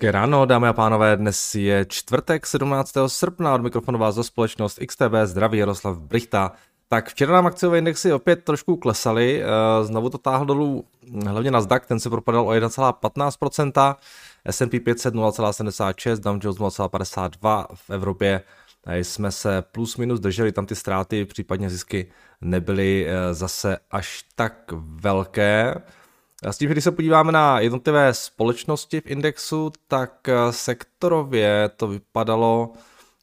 Hezké ráno, dámy a pánové, dnes je čtvrtek 17. srpna, od mikrofonu vás za společnost XTB, zdraví Jaroslav Brichta. Tak včera nám akciové indexy opět trošku klesaly, eh, znovu to táhl dolů hlavně Nasdaq, ten se propadal o 1,15%, S&P 500 0,76, Dow Jones 0,52 v Evropě jsme se plus minus drželi, tam ty ztráty, případně zisky nebyly eh, zase až tak velké. S tím, když se podíváme na jednotlivé společnosti v indexu, tak eh, sektorově to vypadalo,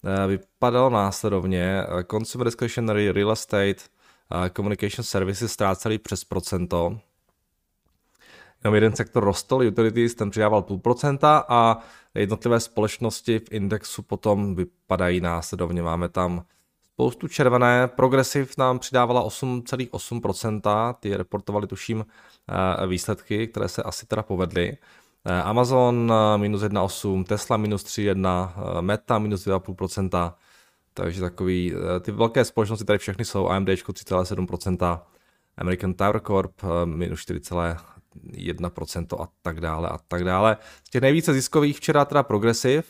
eh, vypadalo následovně. Consumer Discretionary, Real Estate, Communication Services ztráceli přes procento. Jenom jeden sektor rostl, utilities, ten přidával půl procenta a jednotlivé společnosti v indexu potom vypadají následovně. Máme tam spoustu červené. Progressive nám přidávala 8,8%, ty reportovali tuším eh, výsledky, které se asi teda povedly. Eh, Amazon eh, minus 1,8, Tesla minus 3,1, Meta minus 2,5%, takže takový, ty velké společnosti tady všechny jsou, AMD 3,7%, American Tower Corp minus 4,1% a tak dále a tak dále. Z těch nejvíce ziskových včera teda Progressive,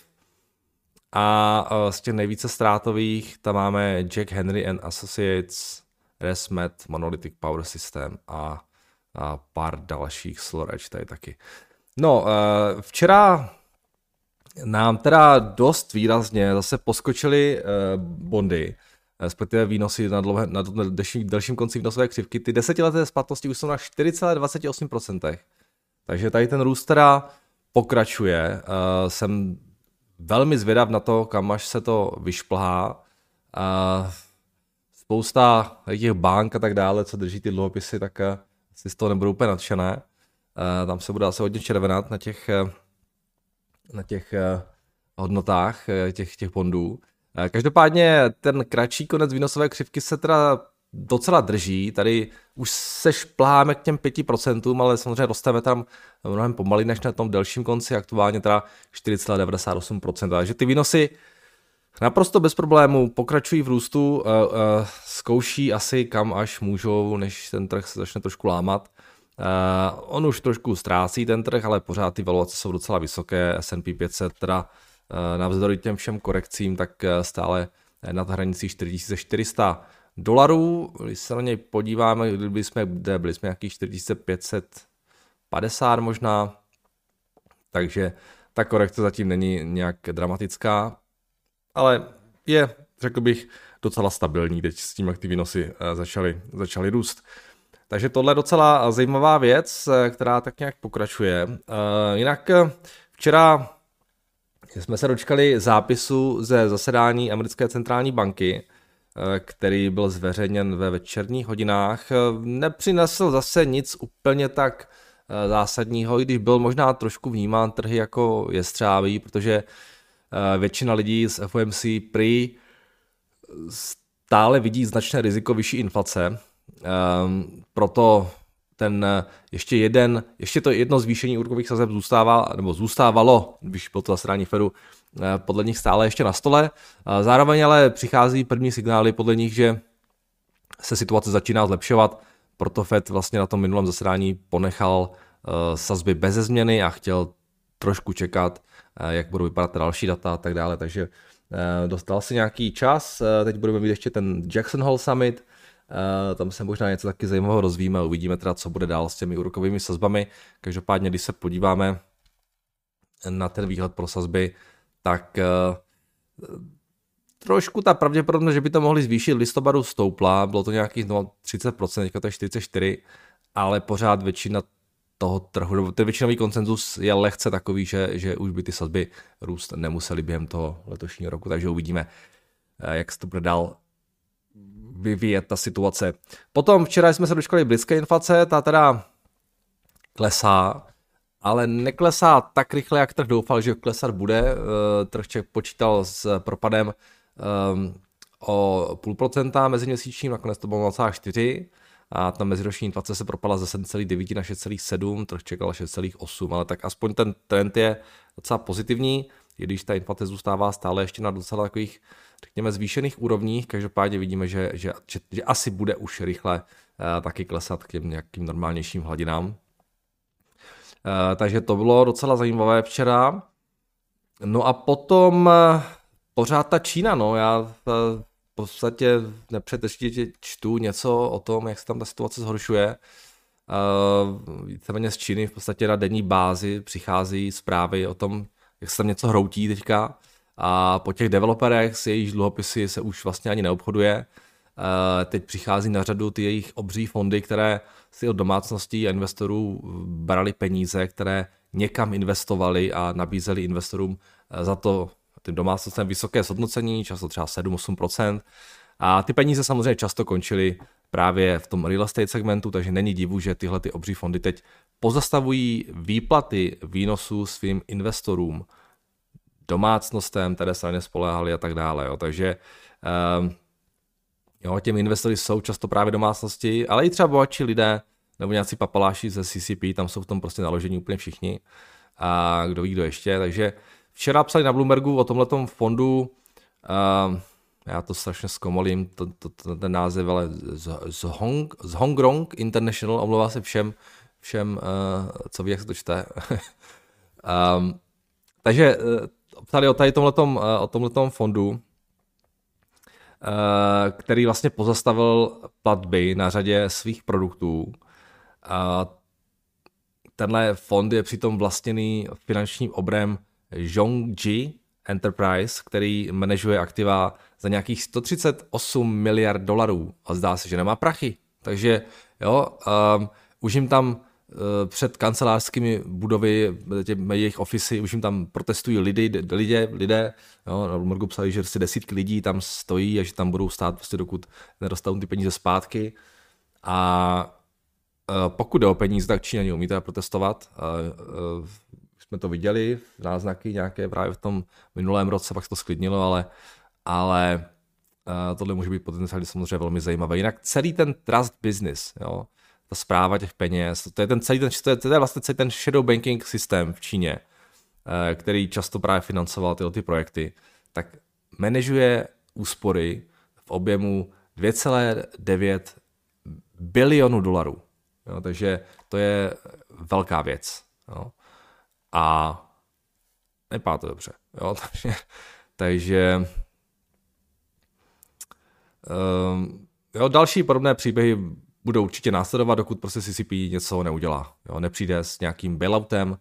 a e, z těch nejvíce ztrátových tam máme Jack Henry and Associates, ResMed, Monolithic Power System a, a pár dalších Sloreč tady taky. No, e, včera nám teda dost výrazně zase poskočily e, bondy, respektive výnosy na, dlouhé, na delším, delším konci výnosové křivky. Ty desetileté splatnosti už jsou na 4,28%. Takže tady ten růst teda pokračuje. Jsem velmi zvědav na to, kam až se to vyšplhá. Spousta těch bank a tak dále, co drží ty dluhopisy, tak eh, si z toho nebudou úplně nadšené. Tam se bude asi hodně červenat na těch, eh, na těch eh, hodnotách těch, těch bondů. Každopádně ten kratší konec výnosové křivky se teda docela drží, tady už se špláme k těm 5%, ale samozřejmě rosteme tam mnohem pomalej než na tom delším konci, aktuálně teda 4,98%, takže ty výnosy naprosto bez problémů pokračují v růstu, uh, uh, zkouší asi kam až můžou, než ten trh se začne trošku lámat. Uh, on už trošku ztrácí ten trh, ale pořád ty valuace jsou docela vysoké, S&P 500 teda navzdory těm všem korekcím, tak stále nad hranicí 4400 dolarů, když se na něj podíváme, kdyby jsme, kde byli jsme nějakých 4550 možná, takže ta korekce zatím není nějak dramatická, ale je, řekl bych, docela stabilní teď s tím, jak ty výnosy eh, začaly, začaly růst. Takže tohle je docela zajímavá věc, eh, která tak nějak pokračuje. Eh, jinak včera jsme se dočkali zápisu ze zasedání americké centrální banky, který byl zveřejněn ve večerních hodinách, eh, nepřinesl zase nic úplně tak eh, zásadního, i když byl možná trošku vnímán trhy jako jestřávý, protože většina lidí z FOMC prý stále vidí značné riziko vyšší inflace, proto ten ještě jeden, ještě to jedno zvýšení úrokových sazeb zůstává, nebo zůstávalo, když bylo to zasedání Fedu, Eh, podle nich stále ještě na stole. Eh, zároveň ale přichází první signály podle nich, že se situace začíná zlepšovat, proto Fed vlastně na tom minulém zasedání ponechal eh, sazby bez změny a chtěl trošku čekat, jak budou vypadat další data a tak dále, takže dostal si nějaký čas, teď budeme mít ještě ten Jackson Hole Summit, tam se možná něco taky zajímavého rozvíme, uvidíme teda, co bude dál s těmi úrokovými sazbami. Každopádně, když se podíváme na ten výhled pro sazby, tak uh, trošku ta pravděpodobnost, že by to mohli zvýšit listopadu stoupla, bylo to nějakých 30%, teďka to je 44%, ale pořád většina toho trhu, ten většinový koncenzus je lehce takový, že, že už by ty sazby růst nemusely během toho letošního roku, takže uvidíme, eh, jak se to bude dál vyvíjet ta situace. Potom včera jsme se dočkali blízké inflace, ta teda klesá, ale neklesá tak rychle, jak trh doufal, že klesat bude. Eh, trh počítal s propadem ehm, o půl procenta meziměsíčním, nakonec to bylo 0,4 a ta meziroční inflace se propadla ze 7,9 na 6,7, trh čekal 6,8, ale tak aspoň ten trend je docela pozitivní, i když ta inflace zůstává stále ještě na docela takových, řekněme, zvýšených úrovních, každopádně vidíme, že, že, že, že asi bude už rychle uh, taky klesat k těm nějakým normálnějším hladinám. Eh, takže to bylo docela zajímavé včera. no a potom eh, pořád ta Čína, no, já v podstatě nepřetržitě čtu něco o tom, jak se tam ta situace zhoršuje. Víceméně z Číny v podstatě na denní bázi přichází zprávy o tom, jak se tam něco hroutí teďka a po těch developerech s jejich dluhopisy se už vlastně ani neobchoduje. Uh, teď přichází na řadu ty jejich obří fondy, které si od domácností a investorů brali peníze, které někam investovali a nabízeli investorům eh, za to tím domácnostem vysoké zhodnocení, často třeba 7-8%. A ty peníze samozřejmě často končily právě v tom real estate segmentu, takže není divu, že tyhle ty obří fondy teď pozastavují výplaty výnosů svým investorům, domácnostem, které se na ně spoléhali a tak dále. Jo. Takže um, jo, těmi investory jsou často právě domácnosti, ale i třeba bohatší lidé, nebo nějací papaláši ze CCP, tam jsou v tom prostě naložení úplně všichni. A kdo ví, kdo ještě. Takže včera psali na Bloombergu o tomhletom fondu, uh, já to strašně zkomolím, to, to, to, ten název, ale z, z, Hong, z Hongrong International, omlouvá se všem, všem uh, co ví, jak se to čte. um, takže uh, psali o tady tomhletom, uh, o tomhletom fondu, který vlastně pozastavil platby na řadě svých produktů. Uh, tenhle fond je přitom vlastněný finančním obrem Zhongji Enterprise, který manažuje aktiva za nějakých 138 miliard dolarů a zdá se, že nemá prachy. Takže jo, um, už jim tam před kancelářskými budovy, jejich ofisy, už jim tam protestují lidi, lidé, lidé, jo, na Bloombergu psali, že si desítky lidí tam stojí a že tam budou stát prostě dokud nedostanou ty peníze zpátky. A uh, pokud jde o peníze, tak Číňani umí teda protestovat. Uh, jsme to viděli, náznaky nějaké právě v tom minulém roce, pak se to sklidnilo, ale, ale tohle může být potenciálně samozřejmě velmi zajímavé. Jinak celý ten trust business, jo, ta zpráva těch peněz, to je ten celý ten, to je, to je vlastně celý ten shadow banking systém v Číně, uh, který často právě financoval tyhle ty projekty, tak manažuje úspory v objemu 2,9 bilionu dolarů. Jo, takže to je velká věc. Jo a nepadá to dobře. Jo? takže, takže um, jo, další podobné příběhy budou určitě následovat, dokud prostě CCP něco neudělá. Jo? Nepřijde s nějakým bailoutem.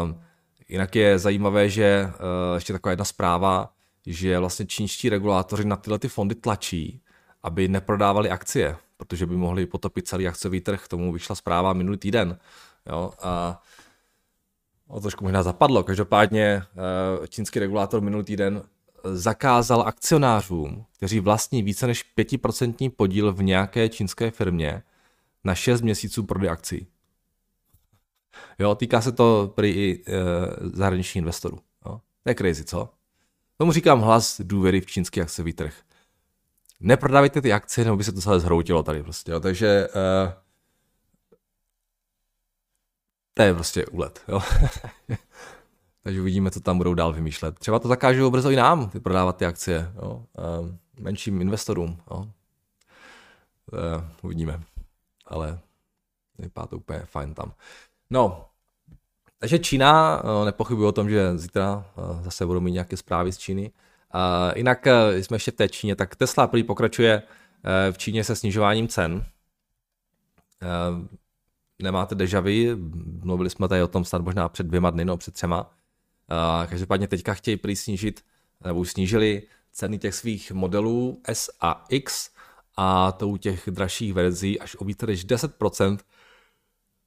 Um, jinak je zajímavé, že uh, ještě taková jedna zpráva, že vlastně čínští regulátoři na tyhle ty fondy tlačí, aby neprodávali akcie, protože by mohli potopit celý akciový trh. K tomu vyšla zpráva minulý týden. Jo? A o trošku možná zapadlo. Každopádně eh, čínský regulátor minulý týden zakázal akcionářům, kteří vlastní více než 5% podíl v nějaké čínské firmě, na 6 měsíců prodej akcí. Jo, týká se to prý i e, zahraničních investorů. Jo. To je crazy, co? Tomu říkám hlas důvěry v čínský akciový trh. Neprodávejte ty akcie, nebo by se to celé zhroutilo tady prostě. Jo. Takže e, to je prostě úlet. Jo. Takže uvidíme, co tam budou dál vymýšlet. Třeba to zakážou brzo i nám, ty prodávat ty akcie. Jo. menším investorům. Jo. Uh, uvidíme. Ale vypadá to úplně fajn tam. No, takže Čína, nepochybuji o tom, že zítra zase budou mít nějaké zprávy z Číny. Jinak jsme ještě v té Číně, tak Tesla prý pokračuje v Číně se snižováním cen. Nemáte dejavy, mluvili jsme tady o tom snad možná před dvěma dny, no před třema. Každopádně teďka chtějí prý snížit, nebo snížili ceny těch svých modelů S a X a to u těch dražších verzí až o více než 10%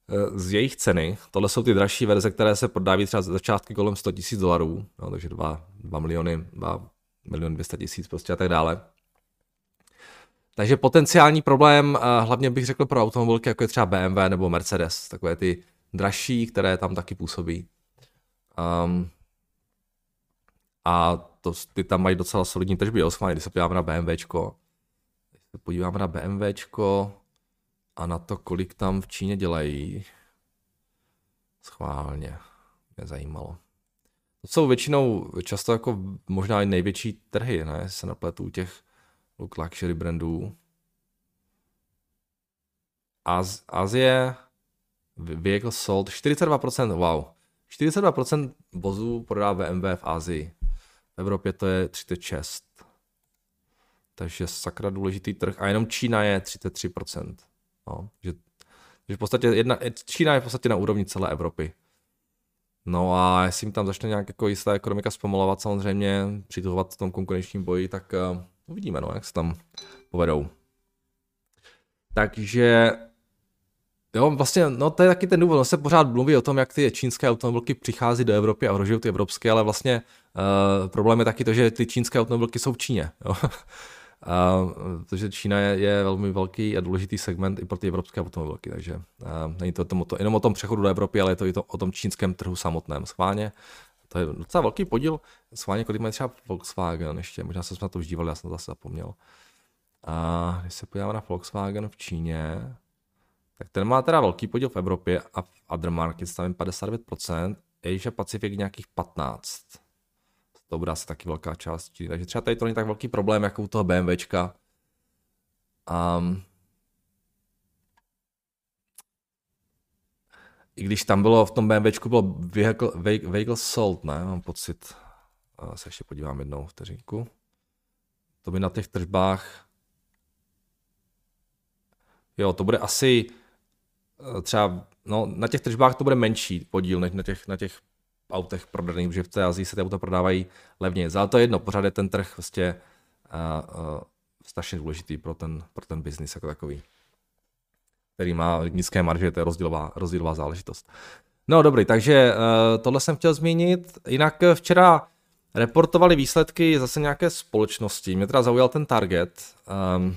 eh, z jejich ceny. Tohle jsou ty dražší verze, které se prodávají třeba za začátky kolem 100 000 dolarů, no, takže 2, 2 miliony, 2 miliony 200 tisíc prostě a tak dále. Takže potenciální problém, eh, hlavně bych řekl pro automobilky, jako je třeba BMW nebo Mercedes, takové ty dražší, které tam taky působí. Um, a to, ty tam mají docela solidní tržby, jo, schválně, když se podíváme na BMWčko, když se podíváme na BMWčko a na to, kolik tam v Číně dělají, schválně, mě zajímalo. To jsou většinou často jako možná i největší trhy, ne, se napletu těch look luxury brandů. Az, Azie, vehicle sold, 42%, wow. 42% vozů prodá BMW v Asii. V Evropě to je 36. Takže sakra důležitý trh. A jenom Čína je 33%. No, že, že v podstatě jedna, Čína je v podstatě na úrovni celé Evropy. No a jestli jim tam začne nějak jako jistá ekonomika zpomalovat samozřejmě, přituhovat v tom konkurenčním boji, tak uh, uvidíme, no, jak se tam povedou. Takže Jo, vlastně, no to je taky ten důvod, no se pořád mluví o tom, jak ty čínské automobilky přichází do Evropy a ohrožují ty evropské, ale vlastně uh, problém je taky to, že ty čínské automobilky jsou v Číně. Jo. Uh, protože Čína je, je velmi velký a důležitý segment i pro ty evropské automobilky, takže uh, není to, tom, to jenom o tom přechodu do Evropy, ale je to i to, o tom čínském trhu samotném. Schválně, to je docela velký podíl, schválně, kolik mají třeba Volkswagen ještě, možná se jsme na to už dívali, já jsem to zase zapomněl. A když se podíváme na Volkswagen v Číně, tak ten má teda velký podíl v Evropě a v other markets tam je 59%, Asia Pacific nějakých 15% to bude asi taky velká část Číny. Takže třeba tady to není tak velký problém, jako u toho BMWčka. Um, I když tam bylo, v tom BMWčku bylo vehicle, vehicle sold, ne? Mám pocit. A se ještě podívám jednou vteřinku. To by na těch tržbách Jo, to bude asi třeba, no na těch tržbách to bude menší podíl než na těch, na těch autech prodaných, protože v té Azii se ty auta prodávají levně. Ale to je jedno, pořád je ten trh vlastně uh, uh, strašně důležitý pro ten, pro ten biznis jako takový, který má nízké marže, to je rozdílová, rozdílová záležitost. No dobrý, takže uh, tohle jsem chtěl zmínit. Jinak včera reportovali výsledky zase nějaké společnosti. Mě teda zaujal ten target, um,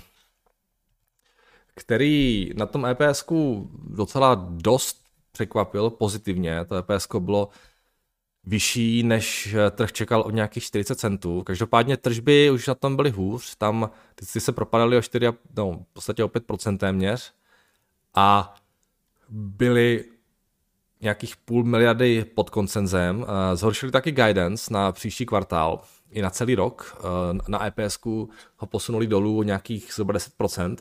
který na tom EPS docela dost překvapil pozitivně. To EPS bylo vyšší, než eh, trh čekal o nějakých 40 centů. Každopádně tržby už na tom byly hůř, tam ty se propadaly o 4, no, v podstatě o 5% téměř a byly nějakých půl miliardy pod koncenzem. Eh, zhoršili taky guidance na příští kvartál i na celý rok. Eh, na EPS ho posunuli dolů o nějakých zhruba 10%.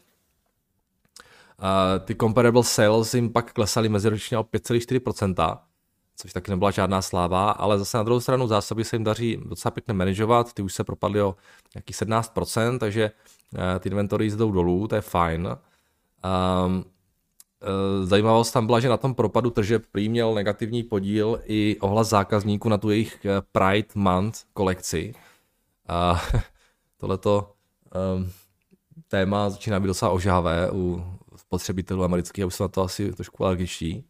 Ty comparable sales jim pak klesaly meziročně o 5,4%, což taky nebyla žádná sláva, ale zase na druhou stranu zásoby se jim daří docela pěkně manažovat, ty už se propadly o nějakých 17%, takže eh, ty inventory jdou dolů, to je fajn. Um, Zajímavost tam byla, že na tom propadu tržeb prý měl negativní podíl i ohlas zákazníků na tu jejich eh, Pride Month kolekci. A tohleto um, téma začíná být docela ožávé u spotřebitelů amerických, aby se na to asi trošku alergičtí.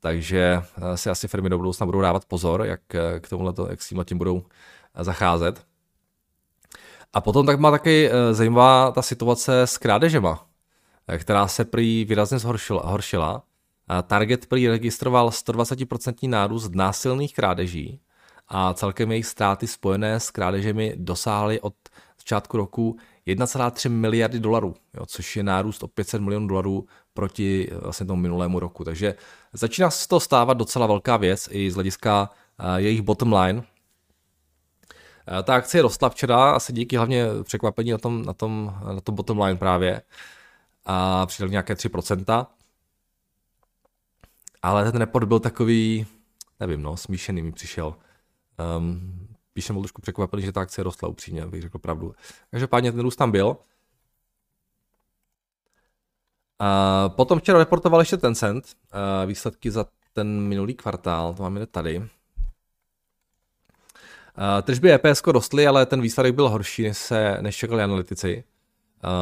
Takže eh, si asi firmy do budoucna budou dávat pozor, jak eh, k tomuhle, jak s tímhle tím budou eh, zacházet. A potom tak má taky zajímavá ta situace s krádežema, která se prý výrazně zhoršila. Horšila. Target prý registroval 120% nárůst násilných krádeží a celkem jejich ztráty spojené s krádežemi dosáhly od začátku roku 1,3 miliardy dolarů, jo, což je nárůst o 500 milionů dolarů proti vlastně tomu minulému roku. Takže začíná se to stávat docela velká věc i z hlediska uh, jejich bottom line. Uh, ta akcie rostla včera asi díky hlavně překvapení na tom, na tom, na tom bottom line právě a přidali nějaké 3%. Ale ten report byl takový, nevím, no, smíšený mi přišel. Um, spíš jsem byl trošku překvapený, že ta akce rostla upřímně, abych řekl pravdu. Každopádně ten růst tam byl. A potom včera reportoval ještě Tencent výsledky za ten minulý kvartál, to máme tady. Tržby EPS rostly, ale ten výsledek byl horší, než, se, než čekali analytici.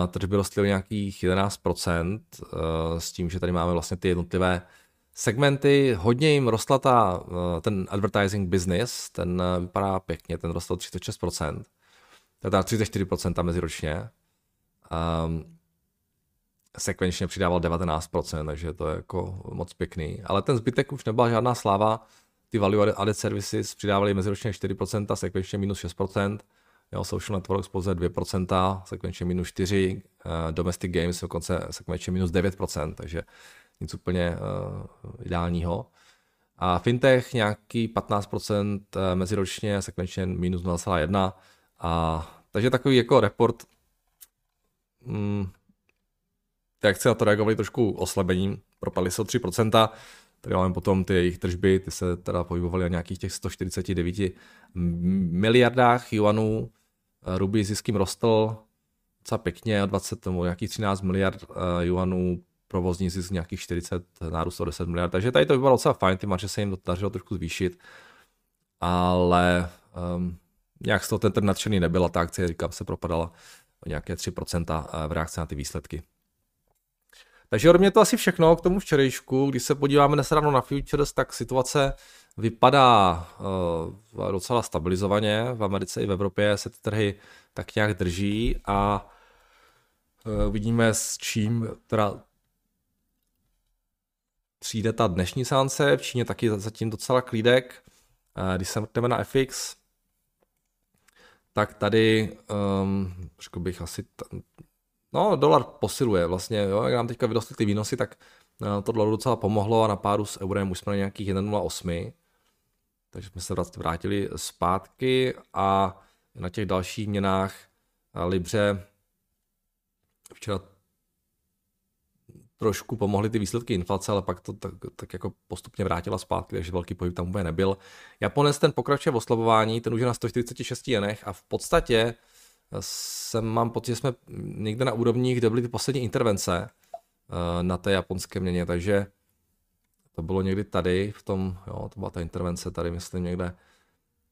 Tržby rostly o nějakých 11%, s tím, že tady máme vlastně ty jednotlivé segmenty, hodně jim rostla ta, ten advertising business, ten vypadá pěkně, ten rostl 36%, teda 34% meziročně. Um, sekvenčně přidával 19%, takže to je jako moc pěkný. Ale ten zbytek už nebyla žádná sláva. Ty value added services přidávali meziročně 4%, sekvenčně minus 6%. Jo, social networks pouze 2%, sekvenčně minus 4%, uh, domestic games dokonce sekvenčně minus 9%, takže nic úplně uh, ideálního. A fintech nějaký 15% eh, meziročně, sekvenčně minus 0,1%. A, takže takový jako report, mm, jak se na to reagovali trošku oslabením, propadli se o 3%. Tady máme potom ty jejich tržby, ty se teda pohybovaly na nějakých těch 149 miliardách juanů. Ruby ziskem rostl docela pěkně o 20 nebo nějakých 13 miliard juanů, provozní zisk nějakých 40, nárůst o 10 miliard, takže tady to vypadalo docela fajn, ty marže se jim dařilo trošku zvýšit, ale um, nějak z toho ten nadšený nebyla, ta akcie, říkám, se propadala o nějaké 3% v reakci na ty výsledky. Takže ode mě to asi všechno k tomu včerejšku. Když se podíváme dnes ráno na futures, tak situace vypadá uh, docela stabilizovaně. V Americe i v Evropě se ty trhy tak nějak drží a uh, vidíme s čím teda přijde ta dnešní sánce. V Číně taky zatím docela klídek. Když se mrtneme na FX, tak tady, um, řekl bych asi, t- no dolar posiluje vlastně, jo, jak nám teďka vyrostly ty výnosy, tak uh, to dolaru docela pomohlo a na páru s eurem už jsme na nějakých 1,08, takže jsme se vrátili zpátky a na těch dalších měnách Libře včera trošku pomohly ty výsledky inflace, ale pak to tak, tak jako postupně vrátila zpátky, takže velký pohyb tam úplně nebyl. Japonec ten pokračuje v oslabování, ten už je na 146 jenech a v podstatě jsem, mám pocit, že jsme někde na úrovních, kde byly ty poslední intervence uh, na té japonské měně, takže to bylo někdy tady, v tom, jo, to byla ta intervence tady, myslím někde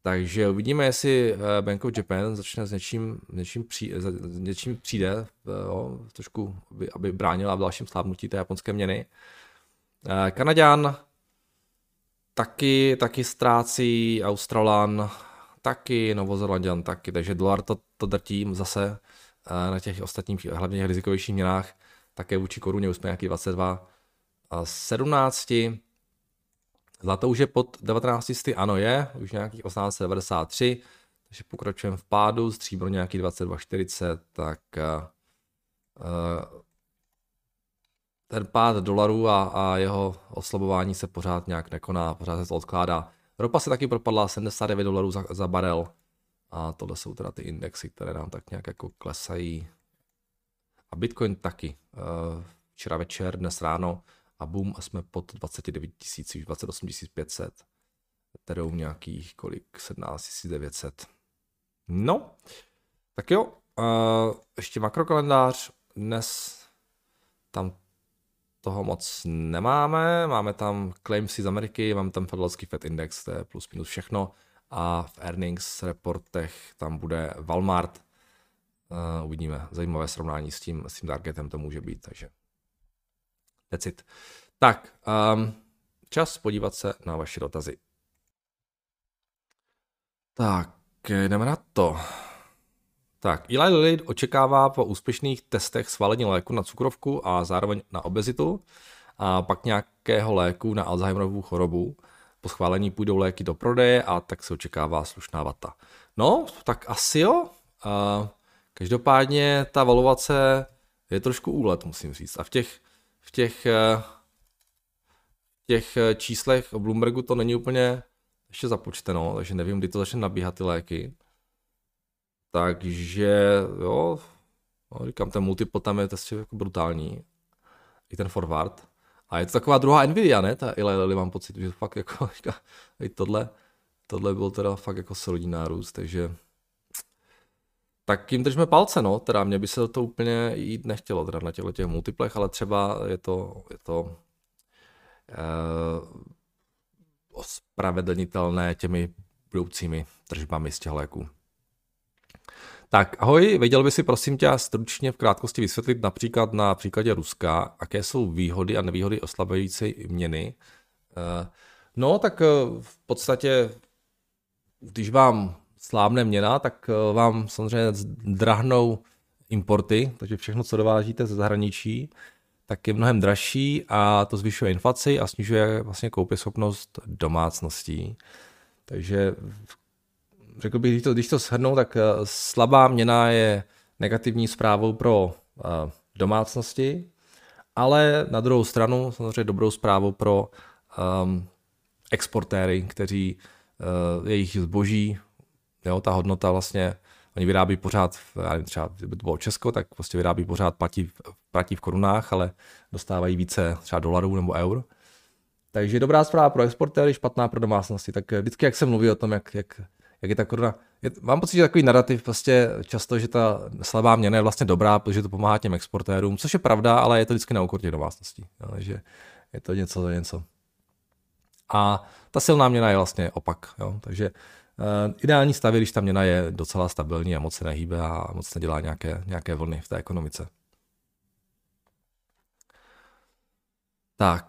takže uvidíme, jestli eh, Bank of Japan začne s něčím, něčím, při, s něčím přijde, eh, jo, trošku, aby, aby bránila v dalším slábnutí té japonské měny. Eh, Kanaďan taky, taky ztrácí, Australan taky, Novozelandian taky, takže dolar to, to drtím zase na těch ostatních, hlavně rizikovějších měnách, také vůči koruně už jsme nějaký 22 a 17. Zlato už je pod 19 sty, ano je, už nějakých 1893, takže pokračujeme v pádu, stříbro nějaký 22,40, tak uh, ten pád dolarů a, a jeho oslabování se pořád nějak nekoná, pořád se to odkládá. Ropa se taky propadla 79 dolarů za, za barel a tohle jsou teda ty indexy, které nám tak nějak jako klesají. A Bitcoin taky. Uh, včera večer, dnes ráno a boom a jsme pod 29 tisíc, už 28 500. Ethereum nějakých kolik, 17 900. No, tak jo, uh, ještě makrokalendář, dnes tam toho moc nemáme, máme tam claimsy z Ameriky, máme tam Federalský Fed Index, to je plus minus všechno. A v earnings reportech tam bude Walmart, uh, uvidíme, zajímavé srovnání s tím, s tím targetem to může být, takže That's it. Tak, um, čas podívat se na vaše dotazy. Tak, jdeme na to. Tak, Eli Lilly očekává po úspěšných testech schválení léku na cukrovku a zároveň na obezitu a pak nějakého léku na Alzheimerovu chorobu. Po schválení půjdou léky do prodeje a tak se očekává slušná vata. No, tak asi jo. Každopádně ta valuace je trošku úlet, musím říct. A v těch v těch, eh, v těch eh, číslech o Bloombergu to není úplně ještě započteno, takže nevím, kdy to začne nabíhat ty léky. Takže jo, no, říkám, ten multiple tam je prostě jako brutální. I ten forward. A je to taková druhá Nvidia, ne? Ta Eli mám pocit, že fakt jako, i tohle, tohle byl teda fakt jako solidní nárůst, takže tak jim držme palce, no, teda mě by se to úplně jít nechtělo, teda na těchto těch multiplech, ale třeba je to, je to uh, ospravedlnitelné těmi budoucími tržbami z těch léků. Tak ahoj, věděl by si prosím tě stručně v krátkosti vysvětlit například na příkladě Ruska, jaké jsou výhody a nevýhody oslabující měny. Uh, no, tak uh, v podstatě, když vám slábne měna, tak eh, vám samozřejmě drahnou importy, takže všechno, co dovážíte ze zahraničí, tak je mnohem dražší a to zvyšuje inflaci a snižuje vlastně koupěschopnost domácností. Takže řekl bych, když to, když to shrnou, tak eh, slabá měna je negativní zprávou pro eh, domácnosti, ale na druhou stranu samozřejmě dobrou zprávou pro um, exportéry, kteří uh, jejich zboží Jo, ta hodnota vlastně, oni vyrábí pořád, já nevím, třeba kdyby to bylo Česko, tak prostě vyrábí pořád, platí, platí v korunách, ale dostávají více třeba dolarů nebo eur. Takže dobrá zpráva pro exportéry, špatná pro domácnosti. Tak vždycky, jak se mluví o tom, jak, jak, jak je ta koruna. Je, mám pocit, že takový narrativ prostě často, že ta slabá měna je vlastně dobrá, protože to pomáhá těm exportérům, což je pravda, ale je to vždycky na úkor těch domácností. Takže je to něco za něco. A ta silná měna je vlastně opak. Jo? Takže ideální stav je, když ta měna je docela stabilní a moc se nehýbe a moc nedělá nějaké, nějaké vlny v té ekonomice. Tak,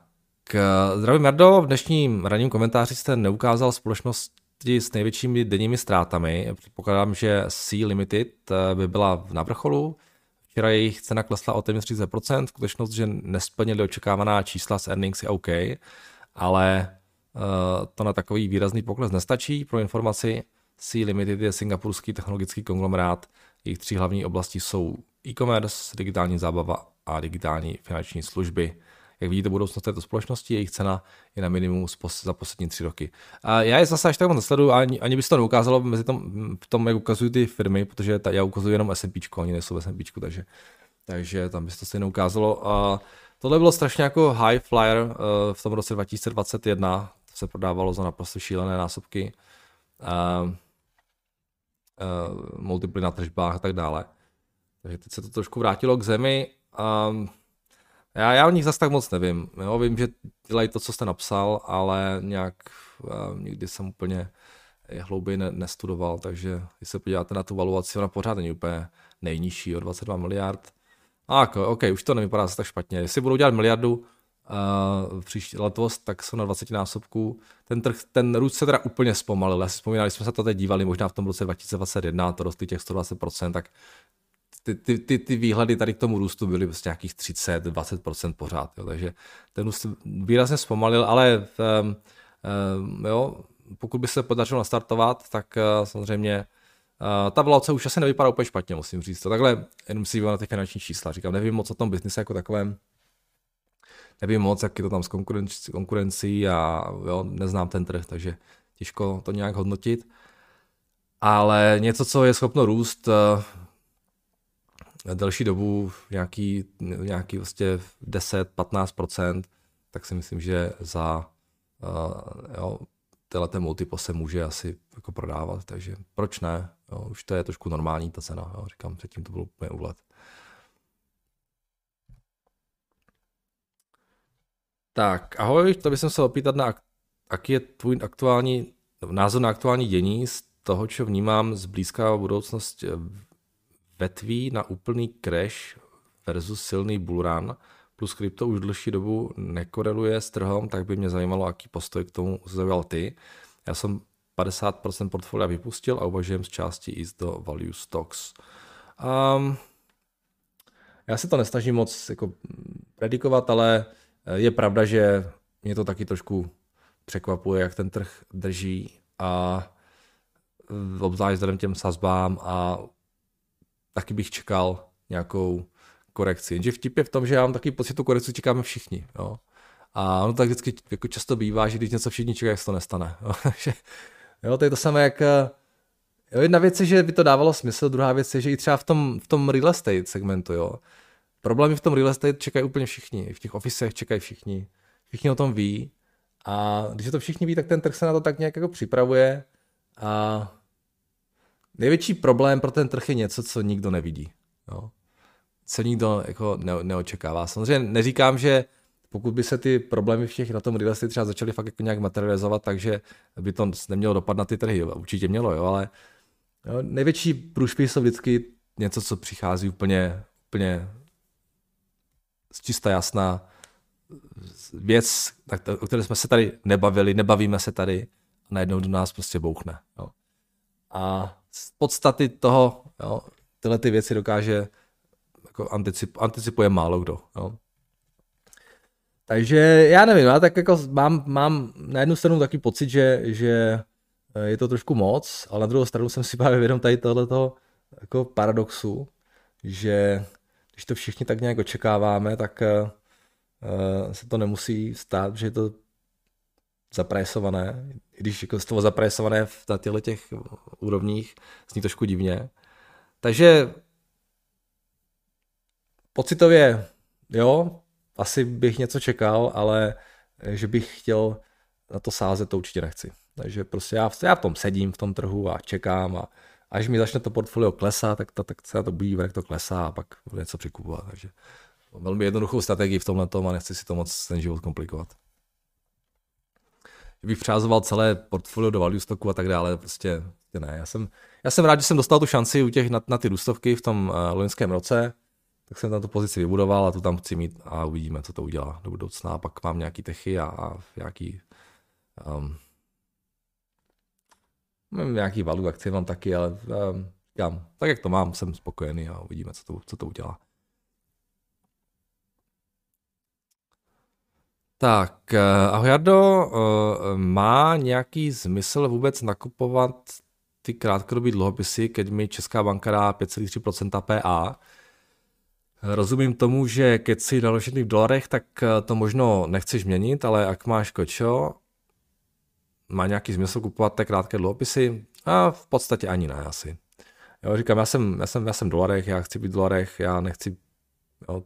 uh, zdravím Merdo, v dnešním ranním komentáři jste neukázal společnosti s největšími denními ztrátami. Předpokládám, že C Limited eh, by byla na vrcholu. Včera jejich cena klesla o téměř 30%, skutečnost, že nesplnili očekávaná čísla z earnings je OK, ale Eh, to na takový výrazný pokles nestačí. Pro informaci C Limited je singapurský technologický konglomerát. Jejich tři hlavní oblasti jsou e-commerce, digitální zábava a digitální finanční služby. Jak vidíte budoucnost této společnosti, jejich cena je na minimum za poslední tři roky. A já je zase až tak moc nesleduju, ani, ani by se to neukázalo mezi tom, v tom, jak ukazují ty firmy, protože ta, já ukazuji jenom S&P, oni nejsou v S&P, takže, takže tam by se to stejně ukázalo. A tohle bylo strašně jako high flyer uh, v tom roce 2021, se prodávalo za naprosto šílené násobky, uh, uh, multiply na tržbách a tak dále. Takže teď se to trošku vrátilo k zemi. Um, já, já o nich zase tak moc nevím. Jo? Vím, že dělají to, co jste napsal, ale nějak uh, nikdy jsem úplně hlouběji ne, nestudoval, takže když se podíváte na tu valuaci, ona pořád není úplně nejnižší, o 22 miliard. A OK, už to nevypadá tak špatně. Jestli budou dělat miliardu, uh, příští letos, tak jsou na 20 násobků. Ten, trh, ten růst se teda úplně zpomalil. Já si vzpomínám, když jsme se to teď dívali, možná v tom roce 2021, to rostly těch 120%, tak ty, ty, ty, ty výhledy tady k tomu růstu byly prostě nějakých 30-20% pořád. Jo. Takže ten růst výrazně zpomalil, ale um, um, jo, pokud by se podařilo nastartovat, tak uh, samozřejmě Uh, ta valuace už asi nevypadá úplně špatně, musím říct. To takhle jenom si na ty finanční čísla. Říkám, nevím moc o tom biznise jako takovém, nevím moc, jak je to tam s konkurencí, konkurencí a jo, neznám ten trh, takže těžko to nějak hodnotit. Ale něco, co je schopno růst uh, delší dobu, nějaký, nějaký vlastně 10-15%, tak si myslím, že za uh, jo, tyhle multiple se může asi jako prodávat, takže proč ne? Jo, už to je trošku normální ta cena, jo, říkám, předtím to bylo úplně úlet. Tak, ahoj, to bych se opýtat na, jaký je tvůj aktuální, názor na aktuální dění z toho, co vnímám z blízká budoucnost eh, vetví na úplný crash versus silný bullrun, plus krypto už dlouhší dobu nekoreluje s trhem, tak by mě zajímalo, jaký postoj k tomu zaujal ty. Já jsem 50% portfolia vypustil a uvažujem z části i do value stocks. Um, já se to nesnažím moc jako predikovat, ale je pravda, že mě to taky trošku překvapuje, jak ten trh drží a obzvlášť vzhledem těm sazbám a taky bych čekal nějakou korekci. Jenže vtip je v tom, že já mám taky pocit, tu korekci čekáme všichni. Jo. A ono tak vždycky jako často bývá, že když něco všichni čekají, se to nestane. Jo. jo, to je to samé, jak jo, jedna věc je, že by to dávalo smysl, druhá věc je, že i třeba v tom, v tom real estate segmentu, jo, Problémy v tom real estate čekají úplně všichni. V těch ofisech čekají všichni. Všichni o tom ví. A když to všichni ví, tak ten trh se na to tak nějak jako připravuje. A největší problém pro ten trh je něco, co nikdo nevidí. Jo. Co nikdo jako ne, neočekává. Samozřejmě neříkám, že pokud by se ty problémy všech na tom real estate třeba začaly fakt jako nějak materializovat, takže by to nemělo dopad na ty trhy. Určitě mělo, jo, ale jo, největší průšvih jsou vždycky něco, co přichází úplně, úplně čistá jasná věc, o které jsme se tady nebavili, nebavíme se tady a najednou do nás prostě bouchne. Jo. A z podstaty toho, jo, tyhle ty věci dokáže jako anticip, anticipuje málo kdo. Jo. Takže já nevím, já tak jako mám, mám na jednu stranu taky pocit, že, že je to trošku moc, ale na druhou stranu jsem si právě vědom tady tohleto jako paradoxu, že když to všichni tak nějak očekáváme, tak uh, se to nemusí stát, že je to zapresované, i když jako z toho zapresované v těchto těch úrovních zní trošku divně. Takže pocitově, jo, asi bych něco čekal, ale že bych chtěl na to sázet, to určitě nechci. Takže prostě já, já v tom sedím, v tom trhu a čekám a až mi začne to portfolio klesat, tak, to, tak se to budí, jak to klesá a pak něco přikupovat. Takže velmi jednoduchou strategii v tomhle tom a nechci si to moc ten život komplikovat. Že bych přázoval celé portfolio do value stocku a tak dále, prostě, prostě ne. Já jsem, já jsem rád, že jsem dostal tu šanci u těch na, na ty růstovky v tom uh, loňském roce, tak jsem tam tu pozici vybudoval a tu tam chci mít a uvidíme, co to udělá do budoucna. A pak mám nějaký techy a, a nějaký um, mám nějaký value akcie mám taky, ale um, říkám, tak jak to mám, jsem spokojený a uvidíme, co to, co to udělá. Tak, eh, ahoj Jardo, eh, má nějaký smysl vůbec nakupovat ty krátkodobé dluhopisy, keď mi Česká banka dá 5,3% PA? Rozumím tomu, že keď si naložený v dolarech, tak eh, to možno nechceš měnit, ale jak máš kočo, má nějaký smysl kupovat té krátké dluhopisy? A v podstatě ani ne asi. Jo, říkám, já jsem, já jsem, já jsem v dolarech, já chci být v dolarech, já nechci jo,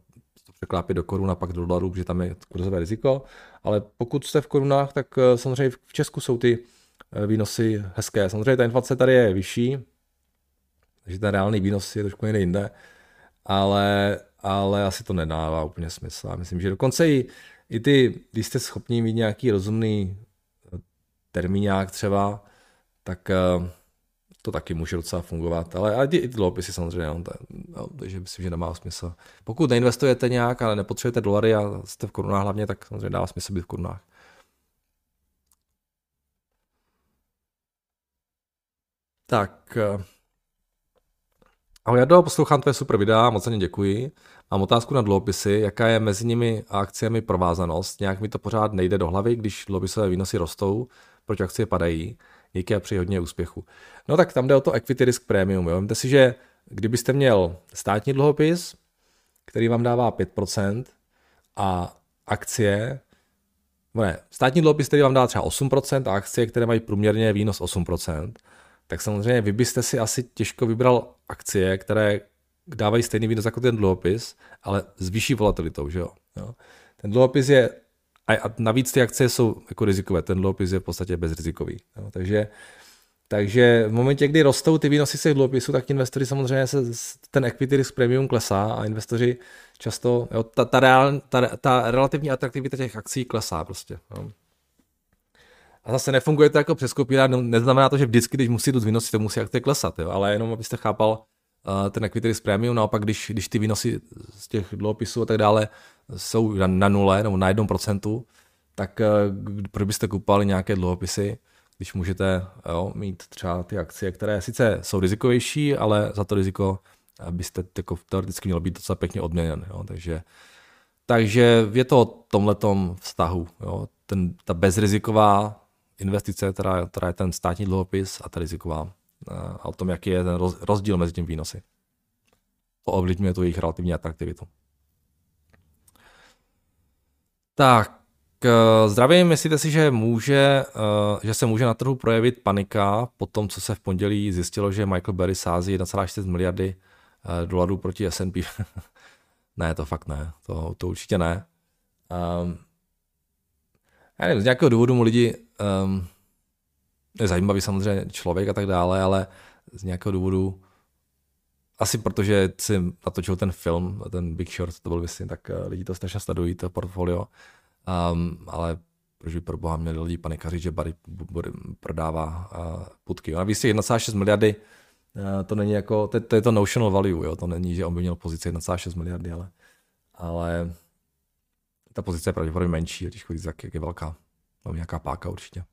překlápět do korun a pak do dolarů, protože tam je kurzové riziko, ale pokud jste v korunách, tak eh, samozřejmě v Česku jsou ty eh, výnosy hezké. Samozřejmě ta inflace tady je vyšší, takže ten reálný výnos je trošku někde jinde, ale, ale asi to nedává úplně smysl. Já myslím, že dokonce i, i ty, když jste schopni mít nějaký rozumný termíňák třeba, tak to taky může docela fungovat, ale, ale i ty dluhopisy samozřejmě, no, no, takže myslím, že nemá smysl. Pokud neinvestujete nějak, ale nepotřebujete dolary a jste v korunách hlavně, tak samozřejmě dává smysl být v korunách. Tak. Eh, ahoj Jardo, poslouchám tvoje super videa, moc za ně děkuji. Mám otázku na dluhopisy, jaká je mezi nimi a akciemi provázanost. Nějak mi to pořád nejde do hlavy, když dluhopisové výnosy rostou, proč akcie padají. Díky a přeji hodně úspěchu. No tak tam jde o to equity risk premium. Jo. Vemte si, že kdybyste měl státní dluhopis, který vám dává 5% a akcie, ne, státní dluhopis, který vám dá třeba 8% a akcie, které mají průměrně výnos 8%, tak samozřejmě vy byste si asi těžko vybral akcie, které dávají stejný výnos jako ten dluhopis, ale s vyšší volatilitou, že jo. jo. Ten dluhopis je a, navíc ty akcie jsou jako rizikové, ten dluhopis je v podstatě bezrizikový. Jo. Takže, takže v momentě, kdy rostou ty výnosy z těch dluhopisů, tak investoři samozřejmě se ten equity risk premium klesá a investoři často, jo, ta, ta, reál, ta, ta relativní atraktivita těch akcí klesá prostě. Jo. A zase nefunguje to jako přeskopírá, no, neznamená to, že vždycky, když musí jít výnosy, to musí akcie klesat, jo, ale jenom abyste chápal uh, ten equity risk premium, naopak když, když ty výnosy z těch dluhopisů a tak dále jsou na, nule nebo na jednom procentu, tak eh, proč byste kupovali nějaké dluhopisy, když můžete jo, mít třeba ty akcie, které sice jsou rizikovější, ale za to riziko byste jako teoreticky mělo být docela pěkně odměněn. Jo. Takže, takže je to o tomhletom vztahu. Jo. Ten, ta bezriziková investice, která, která je ten státní dluhopis a ta riziková. Eh, a o tom, jaký je ten rozdíl mezi tím výnosy. To ovlivňuje tu jejich relativní atraktivitu. Tak, eh, zdravím, myslíte si, že, může, eh, že se může na trhu projevit panika po tom, co se v pondělí zjistilo, že Michael Berry sází 1,6 miliardy eh, dolarů proti S&P? ne, to fakt ne, to, to určitě ne. Um, já nevím, z nějakého důvodu mu lidi, um, je zajímavý samozřejmě člověk a tak dále, ale z nějakého důvodu asi protože si natočil ten film, ten Big Short, to byl myslím, tak eh, lidi to strašně sledují, to portfolio. Um, ale proč by pro boha měli lidi panikařit, že Barry prodává uh, putky. Navíc těch 1,6 miliardy, uh, to není jako, to, to, je to notional value, jo? to není, že on by měl pozici 1,6 miliardy, ale, ale ta pozice je pravděpodobně menší, když chodí, jak je velká. No, nějaká páka určitě.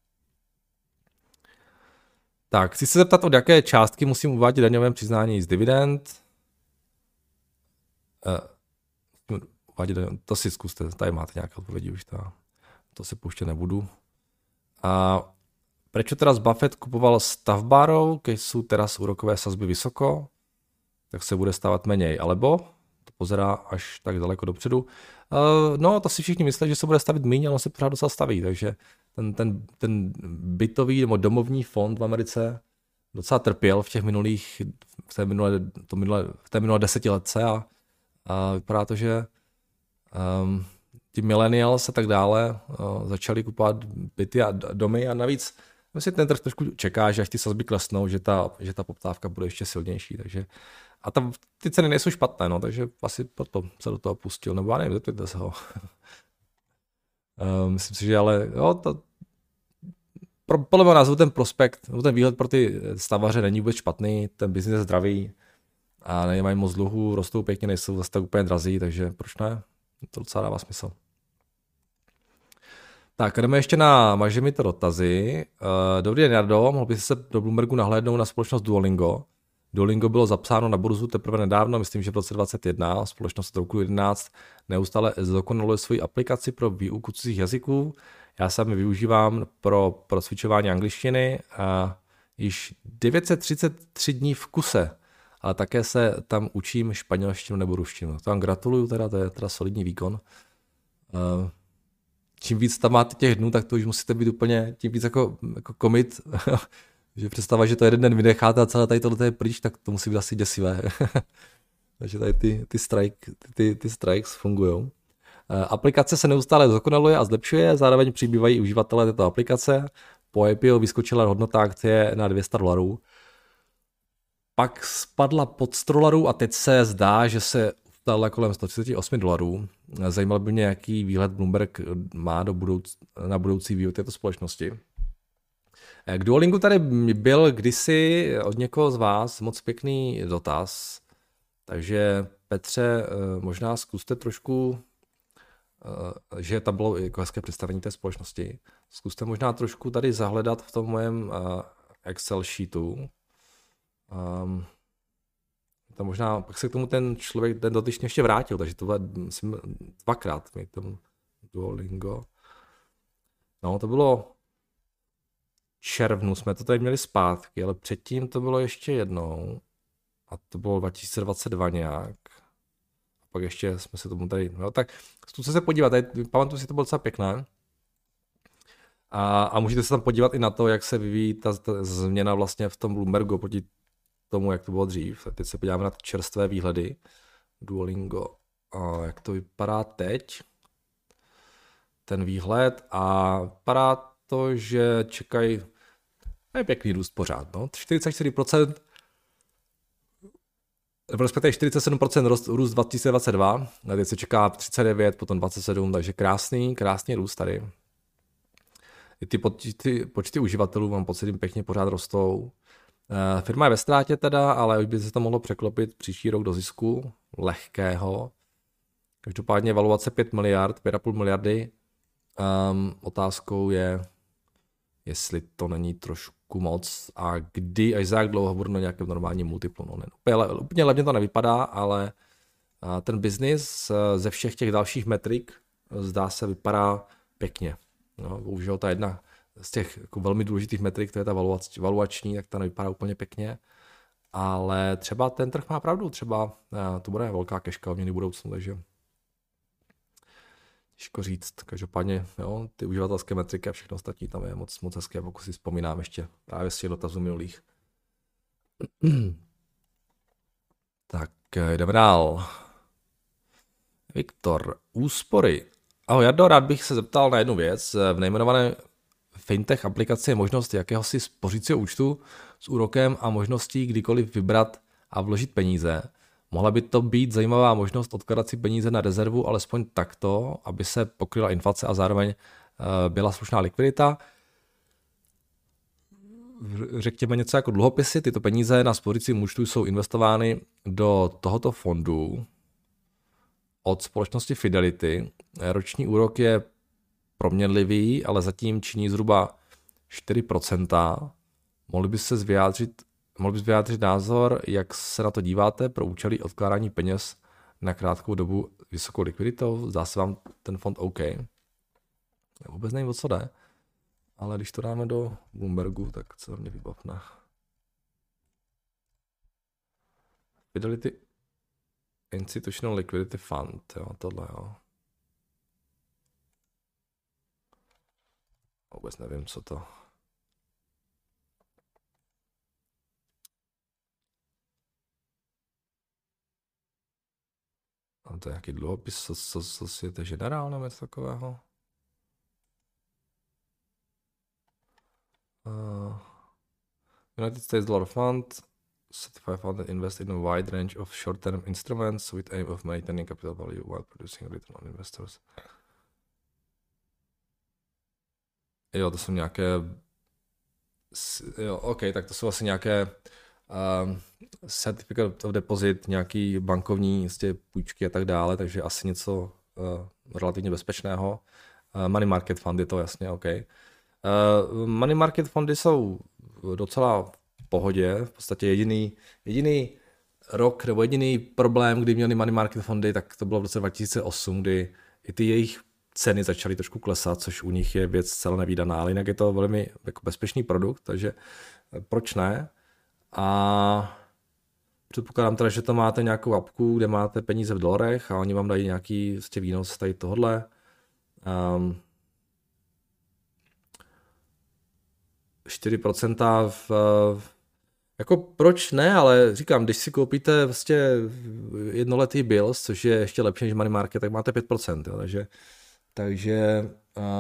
Tak, chci se zeptat, od jaké částky musím uvádět daňové přiznání z dividend. Uh, to si zkuste, tady máte nějaké odpovědi už, to, to se pouštět nebudu. A proč teda Buffett kupoval stavbárou, když jsou teraz úrokové sazby vysoko, tak se bude stávat méně, alebo to pozerá až tak daleko dopředu. Uh, no, to si všichni myslí, že se bude stavit méně, ale on se pořád docela staví, takže ten, ten, ten bytový nebo domovní fond v Americe docela trpěl v těch minulých, v té minulé, to minulé, v té minulé desetiletce a, a vypadá to, že um, ti millennials a tak dále uh, začali kupovat byty a domy a navíc si ten trh trošku čeká, že až ty sazby klesnou, že ta, že ta poptávka bude ještě silnější, takže a tam ty ceny nejsou špatné, no, takže asi proto se do toho pustil, nebo já nevím, zeptejte se ho. Uh, myslím si, že ale jo, to, pro, podle mého názoru ten prospekt, ten výhled pro ty stavaře není vůbec špatný, ten biznis je zdravý a nemají moc dluhů, rostou pěkně, nejsou zase tak úplně drazí, takže proč ne? To docela dává smysl. Tak, jdeme ještě na maže mi to dotazy. Uh, dobrý den, Jardo, mohl bys se do Bloombergu nahlédnout na společnost Duolingo. Duolingo bylo zapsáno na burzu teprve nedávno, myslím, že v roce 2021, společnost roku 11 neustále zdokonaluje svoji aplikaci pro výuku cizích jazyků. Já sám využívám pro procvičování angličtiny a již 933 dní v kuse, ale také se tam učím španělštinu nebo ruštinu. To vám gratuluju, teda, to je teda solidní výkon. Uh, čím víc tam máte těch dnů, tak to už musíte být úplně tím víc jako, jako komit, že představa, že to jeden den vynecháte a celé tady tohle je pryč, tak to musí být asi děsivé. Takže tady ty, ty, strike, ty, ty strikes fungují. Eh, aplikace se neustále dokonaluje a zlepšuje, zároveň přibývají uživatelé této aplikace. Po IPO vyskočila hodnota akcie na 200 dolarů. Pak spadla pod 100 dolarů a teď se zdá, že se stále kolem 138 dolarů. Zajímal by mě, jaký výhled Bloomberg má do budouc- na budoucí vývoj této společnosti. Eh, k Duolingu tady byl kdysi od někoho z vás moc pěkný dotaz, takže Petře, eh, možná zkuste trošku, eh, že tam bylo jako hezké představení té společnosti, zkuste možná trošku tady zahledat v tom mojem Excel sheetu. Um, to možná, pak se k tomu ten člověk, ten dotyčný ještě vrátil, takže to bylo dvakrát mi tomu Duolingo. No, to bylo červnu, jsme to tady měli zpátky, ale předtím to bylo ještě jednou. A to bylo 2022 nějak. A pak ještě jsme se tomu tady, no tak zkuste se podívat, tady, pamatuju si, to bylo docela pěkné. A, a můžete se tam podívat i na to, jak se vyvíjí ta, ta změna vlastně v tom Bloombergu proti tomu, jak to bylo dřív. Teď se podíváme na čerstvé výhledy. Duolingo. A jak to vypadá teď? Ten výhled a vypadá to, že čekají je pěkný růst pořád. No. 44%, respektive 47% růst, růst 2022, teď se čeká 39, potom 27, takže krásný, krásný růst tady. I ty počty, počty uživatelů, mám pocit, jim pěkně pořád rostou. Eh, firma je ve ztrátě teda, ale už by se to mohlo překlopit příští rok do zisku lehkého. Každopádně valuace 5 miliard, 5,5 miliardy. Um, otázkou je, jestli to není trošku moc a kdy, až za jak dlouho budu na nějakém normálním multiplu. No, ne, úplně, úplně levně to nevypadá, ale ten biznis eh, ze všech těch dalších metrik eh, zdá se vypadá pěkně. No, bohužel ta jedna z těch jako velmi důležitých metrik, to je ta valuač, valuační, tak ta nevypadá úplně pěkně. Ale třeba ten trh má pravdu, třeba eh, to bude velká keška v budoucnu, takže těžko říct. Každopádně jo, ty uživatelské metriky a všechno ostatní tam je moc, moc hezké, pokud si vzpomínám ještě právě z těch dotazů minulých. tak eh, jdeme dál. Viktor, úspory. Ahoj Jardo, rád bych se zeptal na jednu věc. V nejmenované fintech aplikaci je možnost jakéhosi spořícího účtu s úrokem a možností kdykoliv vybrat a vložit peníze. Mohla by to být zajímavá možnost odkladat si peníze na rezervu, alespoň takto, aby se pokryla inflace a zároveň eh, byla slušná likvidita. Řekněme něco jako dluhopisy, tyto peníze na spořícím účtu jsou investovány do tohoto fondu od společnosti Fidelity. Roční úrok je proměnlivý, ale zatím činí zhruba 4%. Mohli by se vyjádřit, mohli bys vyjádřit názor, jak se na to díváte pro účely odkládání peněz na krátkou dobu vysokou likviditou? Zdá se vám ten fond OK? Já vůbec nevím, o co jde, ale když to dáme do Bloombergu, tak se mě vybavne. Fidelity Institutional Liquidity Fund, jo, tohle jo. Vůbec nevím, co to. To je nějaký dluhopis Societe Generál nebo něco takového. Uh, United States Dollar Fund, certified fund invest in a wide range of short-term instruments with aim of maintaining capital value while producing return on investors. Jo, to jsou nějaké... Jo, OK, tak to jsou asi nějaké um, certificate of deposit, nějaký bankovní jistě půjčky a tak dále, takže asi něco uh, relativně bezpečného. Uh, money market fundy, to jasně, OK. Uh, money market fondy jsou docela v pohodě, v podstatě jediný, jediný rok nebo jediný problém, kdy měli money market fondy, tak to bylo v roce 2008, kdy i ty jejich ceny začaly trošku klesat, což u nich je věc celá nevýdaná, ale jinak je to velmi jako bezpečný produkt, takže proč ne? A předpokládám teda, že to máte nějakou apku, kde máte peníze v dolarech a oni vám dají nějaký těch výnos tady tohle. Um, 4% v, jako proč ne, ale říkám, když si koupíte vlastně jednoletý bills, což je ještě lepší než money market, tak máte 5%, jo, takže, takže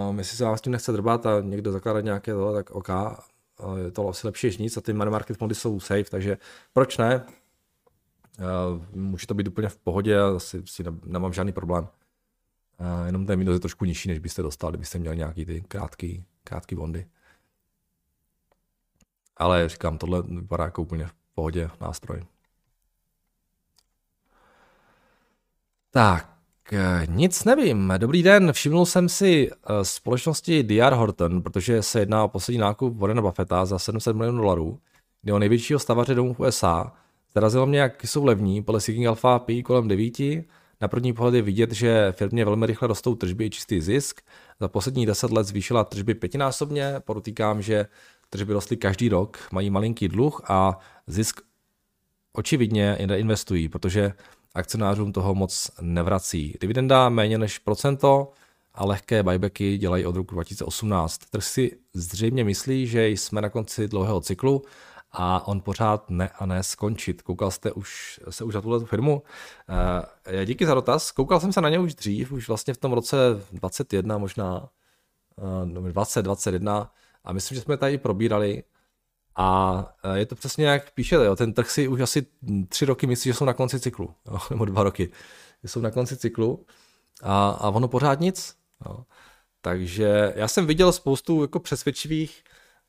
um, jestli se vám s tím nechce drbat a někdo zakládat nějaké to, tak OK, je to asi lepší než nic a ty money market fondy jsou safe, takže proč ne? Uh, může to být úplně v pohodě, asi si ne, nemám žádný problém. Uh, jenom ten minus je trošku nižší, než byste dostali, kdybyste měli nějaký ty krátký, krátký bondy. Ale říkám, tohle vypadá jako úplně v pohodě nástroj. Tak, eh, nic nevím. Dobrý den, všimnul jsem si eh, společnosti DR Horton, protože se jedná o poslední nákup Warrena Buffetta za 700 milionů dolarů, o největšího stavaře domů v USA. Zarazilo mě, jak jsou levní, podle Seeking Alpha P kolem 9. Na první pohled je vidět, že firmě velmi rychle rostou tržby i čistý zisk. Za poslední 10 let zvýšila tržby pětinásobně. Podotýkám, že tržby rostly každý rok, mají malinký dluh a zisk očividně investují, protože akcionářům toho moc nevrací. Dividenda méně než procento a lehké buybacky dělají od roku 2018. Trh si zřejmě myslí, že jsme na konci dlouhého cyklu a on pořád ne a ne skončit. Koukal jste už, se už na tuhle firmu? Uh, díky za dotaz. Koukal jsem se na ně už dřív, už vlastně v tom roce 21 možná, uh, 20, 21 a myslím, že jsme tady probírali a e, je to přesně jak píšete, jo, ten trh si už asi tři roky myslí, že jsou na konci cyklu, jo, nebo dva roky, že jsou na konci cyklu a, a ono pořád nic. Jo. Takže já jsem viděl spoustu jako přesvědčivých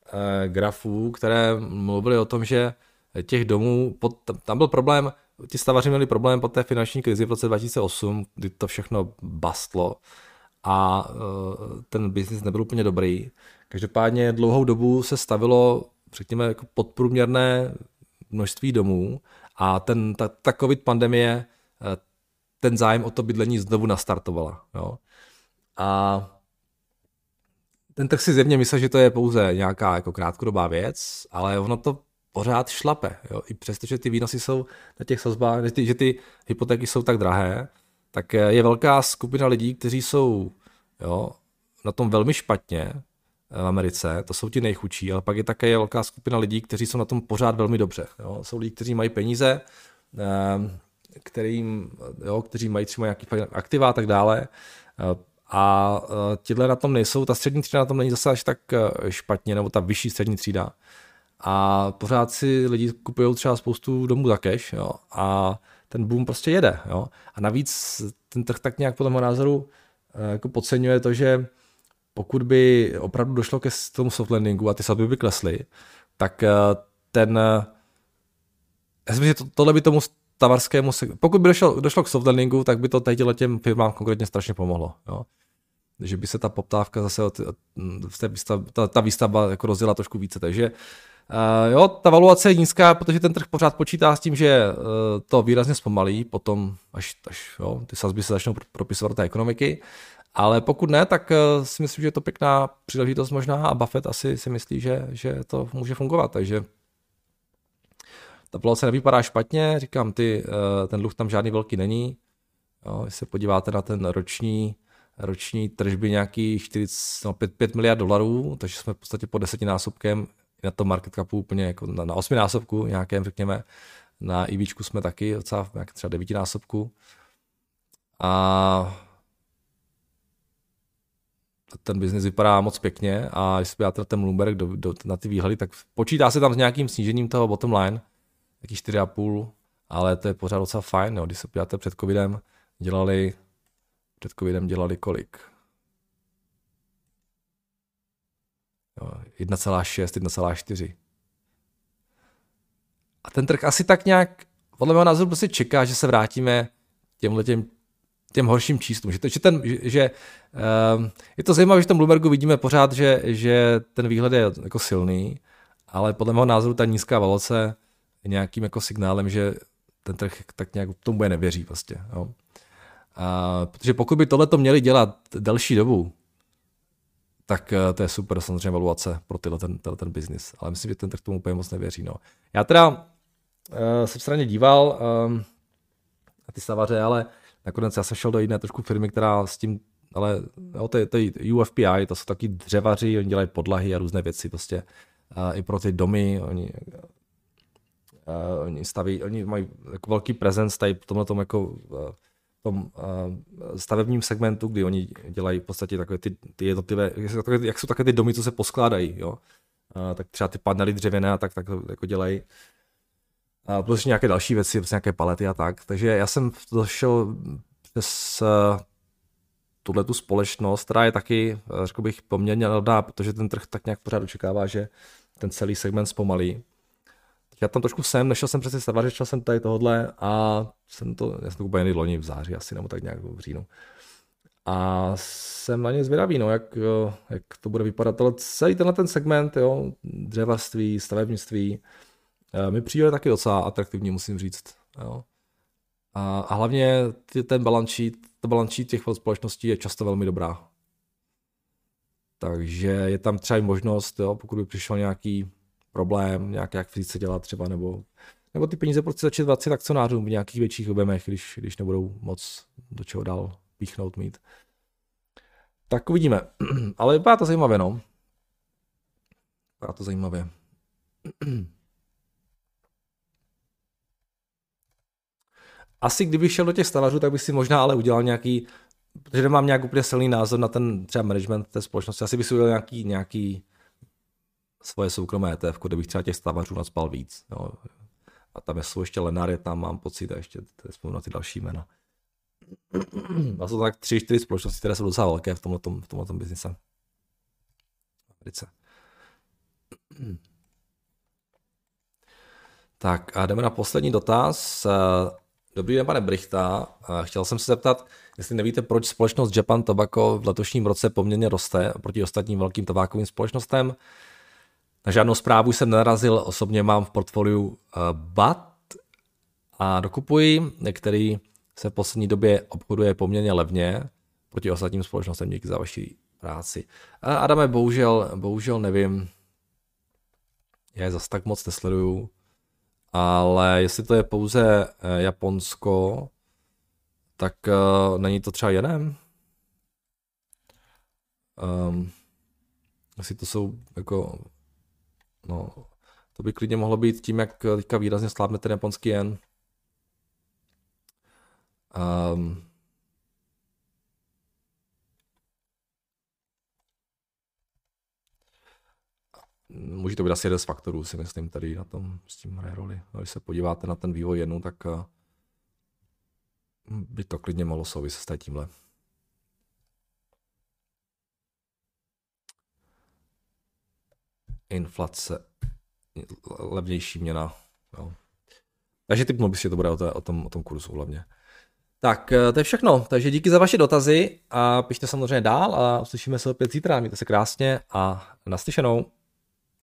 eh, grafů, které mluvily o tom, že těch domů, pod, tam byl problém, ti stavaři měli problém po té finanční krizi v roce 2008, kdy to všechno bastlo a eh, ten biznis nebyl úplně dobrý. Každopádně dlouhou dobu se stavilo, řekněme, jako podprůměrné množství domů a ten, ta, ta covid pandemie eh, ten zájem o to bydlení znovu nastartovala. Jo. A ten trh si zjevně myslel, že to je pouze nějaká jako krátkodobá věc, ale ono to pořád šlape. Jo. I přesto, že ty výnosy jsou na těch sazbách, že ty, že ty hypotéky jsou tak drahé, tak je velká skupina lidí, kteří jsou jo, na tom velmi špatně, v Americe, to jsou ti nejchudší, ale pak je také velká skupina lidí, kteří jsou na tom pořád velmi dobře. Jo. Jsou lidi, kteří mají peníze, ehm, kterým, jo, kteří mají třeba nějaký aktiva a tak dále. Eh, a eh, tihle na tom nejsou, ta střední třída na tom není zase až tak eh, špatně, nebo ta vyšší střední třída. A pořád si lidi kupují třeba spoustu domů za cash, jo, a ten boom prostě jede. Jo. A navíc ten trh tak nějak podle mého názoru jako podceňuje to, že pokud by opravdu došlo ke tomu soft landingu a ty sazby by klesly, tak eh, ten, eh, já si myslím, že to, tohle by tomu stavarskému, pokud by došlo, došlo k soft landingu, tak by to tady těm firmám konkrétně strašně pomohlo. Jo? Že by se ta poptávka zase, od, té výstavba, ta, ta výstavba jako rozjela trošku více. Takže uh, jo, ta valuace je nízká, protože ten trh pořád počítá s tím, že uh, to výrazně zpomalí, potom až, až jo, ty sazby se začnou propisovat do té ekonomiky. Ale pokud ne, tak eh, si myslím, že je to pěkná příležitost možná a Buffett asi si myslí, že, že to může fungovat. Takže ta poloce nevypadá špatně, říkám, ty, eh, ten dluh tam žádný velký není. Jo, když se podíváte na ten roční, roční tržby nějaký 40, no 5, 5 miliard dolarů, takže jsme v podstatě po desetinásobkem na tom market capu úplně jako na, na osminásobku nějakém, řekněme. Na EVčku jsme taky docela nějak třeba devítinásobku. A ten biznis vypadá moc pěkně a jestli podíváte ten Bloomberg do, do, na ty výhledy, tak počítá se tam s nějakým snížením toho bottom line, taky 4,5, ale to je pořád docela fajn, jo. když se podíváte před covidem, dělali, před covidem dělali kolik? 1,6, 1,4. A ten trh asi tak nějak, podle mého názoru, prostě čeká, že se vrátíme těmhle těm těm horším číslům. Že, to, že, ten, že, že uh, je to zajímavé, že v tom Bloombergu vidíme pořád, že, že ten výhled je jako silný, ale podle mého názoru ta nízká valoce je nějakým jako signálem, že ten trh tak nějak tomu bude nevěří prostě. Jo. A, protože pokud by tohle to měli dělat delší dobu, tak uh, to je super samozřejmě valuace pro tyhle ten, tenhle ten biznis. Ale myslím, že ten trh tomu úplně moc nevěří. No. Já teda uh, jsem straně díval um, na ty stavaře, ale Nakonec já jsem šel do jiné trošku firmy, která s tím, ale jo, to, je, to je UFPI, to jsou taky dřevaři, oni dělají podlahy a různé věci prostě. A I pro ty domy, oni, oni staví, oni mají jako velký prezenc tady v tomhle tom jako tom stavebním segmentu, kdy oni dělají v podstatě takové ty, ty jednotlivé, jak jsou takové ty domy, co se poskládají, jo. A, tak třeba ty panely dřevěné a tak, tak jako dělají. A plus nějaké další věci, prostě nějaké palety a tak. Takže já jsem došel přes eh, tuhle tu společnost, která je taky, eh, řekl bych, poměrně levná, protože ten trh tak nějak pořád očekává, že ten celý segment zpomalí. Já tam trošku jsem, nešel jsem přes ty šel jsem tady tohle a jsem to, já jsem to úplně loni v září asi, nebo tak nějak v říjnu. A jsem na ně zvědavý, no, jak, jak to bude vypadat. Ale celý tenhle ten segment, jo, dřevařství, stavebnictví, Eh, mi přijde taky docela atraktivní, musím říct. Jo. A, a hlavně ten balance sheet, sheet těch společností je často velmi dobrá. Takže je tam třeba i možnost, jo, pokud by přišel nějaký problém, nějak, jak fyzice dělat třeba, nebo, nebo ty peníze prostě začít vracet akcionářům v nějakých větších objemech, když, když nebudou moc do čeho dál píchnout mít. Tak uvidíme. Ale vypadá to zajímavě, no. Vypadá to zajímavě. asi kdybych šel do těch stavařů, tak bych si možná ale udělal nějaký, protože nemám nějak úplně silný názor na ten třeba management té společnosti, asi bych si udělal nějaký, nějaký svoje soukromé ETF, kde bych třeba těch stavařů nadspal víc. Jo. A tam jsou ještě Lenáry, tam mám pocit a ještě na ty další jména. A jsou tak tři, čtyři společnosti, které jsou docela velké v tomhle, v tomhle biznise. Tak a jdeme na poslední dotaz. Dobrý den, pane Brichta. Chtěl jsem se zeptat, jestli nevíte, proč společnost Japan Tobacco v letošním roce poměrně roste proti ostatním velkým tabákovým společnostem. Na žádnou zprávu jsem nenarazil, osobně mám v portfoliu eh, BAT a dokupuji, který se v poslední době obchoduje poměrně levně proti ostatním společnostem díky za vaší práci. Adame, bohužel, bohužel nevím, já je zase tak moc nesleduju ale jestli to je pouze eh, Japonsko, tak uh, není to třeba jenem? Um, jestli to jsou jako, no, to by klidně mohlo být tím, jak teďka výrazně slábne ten japonský jen. Um, může to být asi jeden z faktorů, si myslím, tady na tom s tím hraje roli. Když se podíváte na ten vývoj jednou, tak eh, by to klidně mohlo souviset s tímhle. Inflace, levnější měna. Jo. Takže typnul bych že to bude o, té, o, tom, o tom kurzu hlavně. Tak, eh, to je všechno. Takže díky za vaše dotazy a pište samozřejmě dál a uslyšíme se opět zítra. Mějte se krásně a naslyšenou.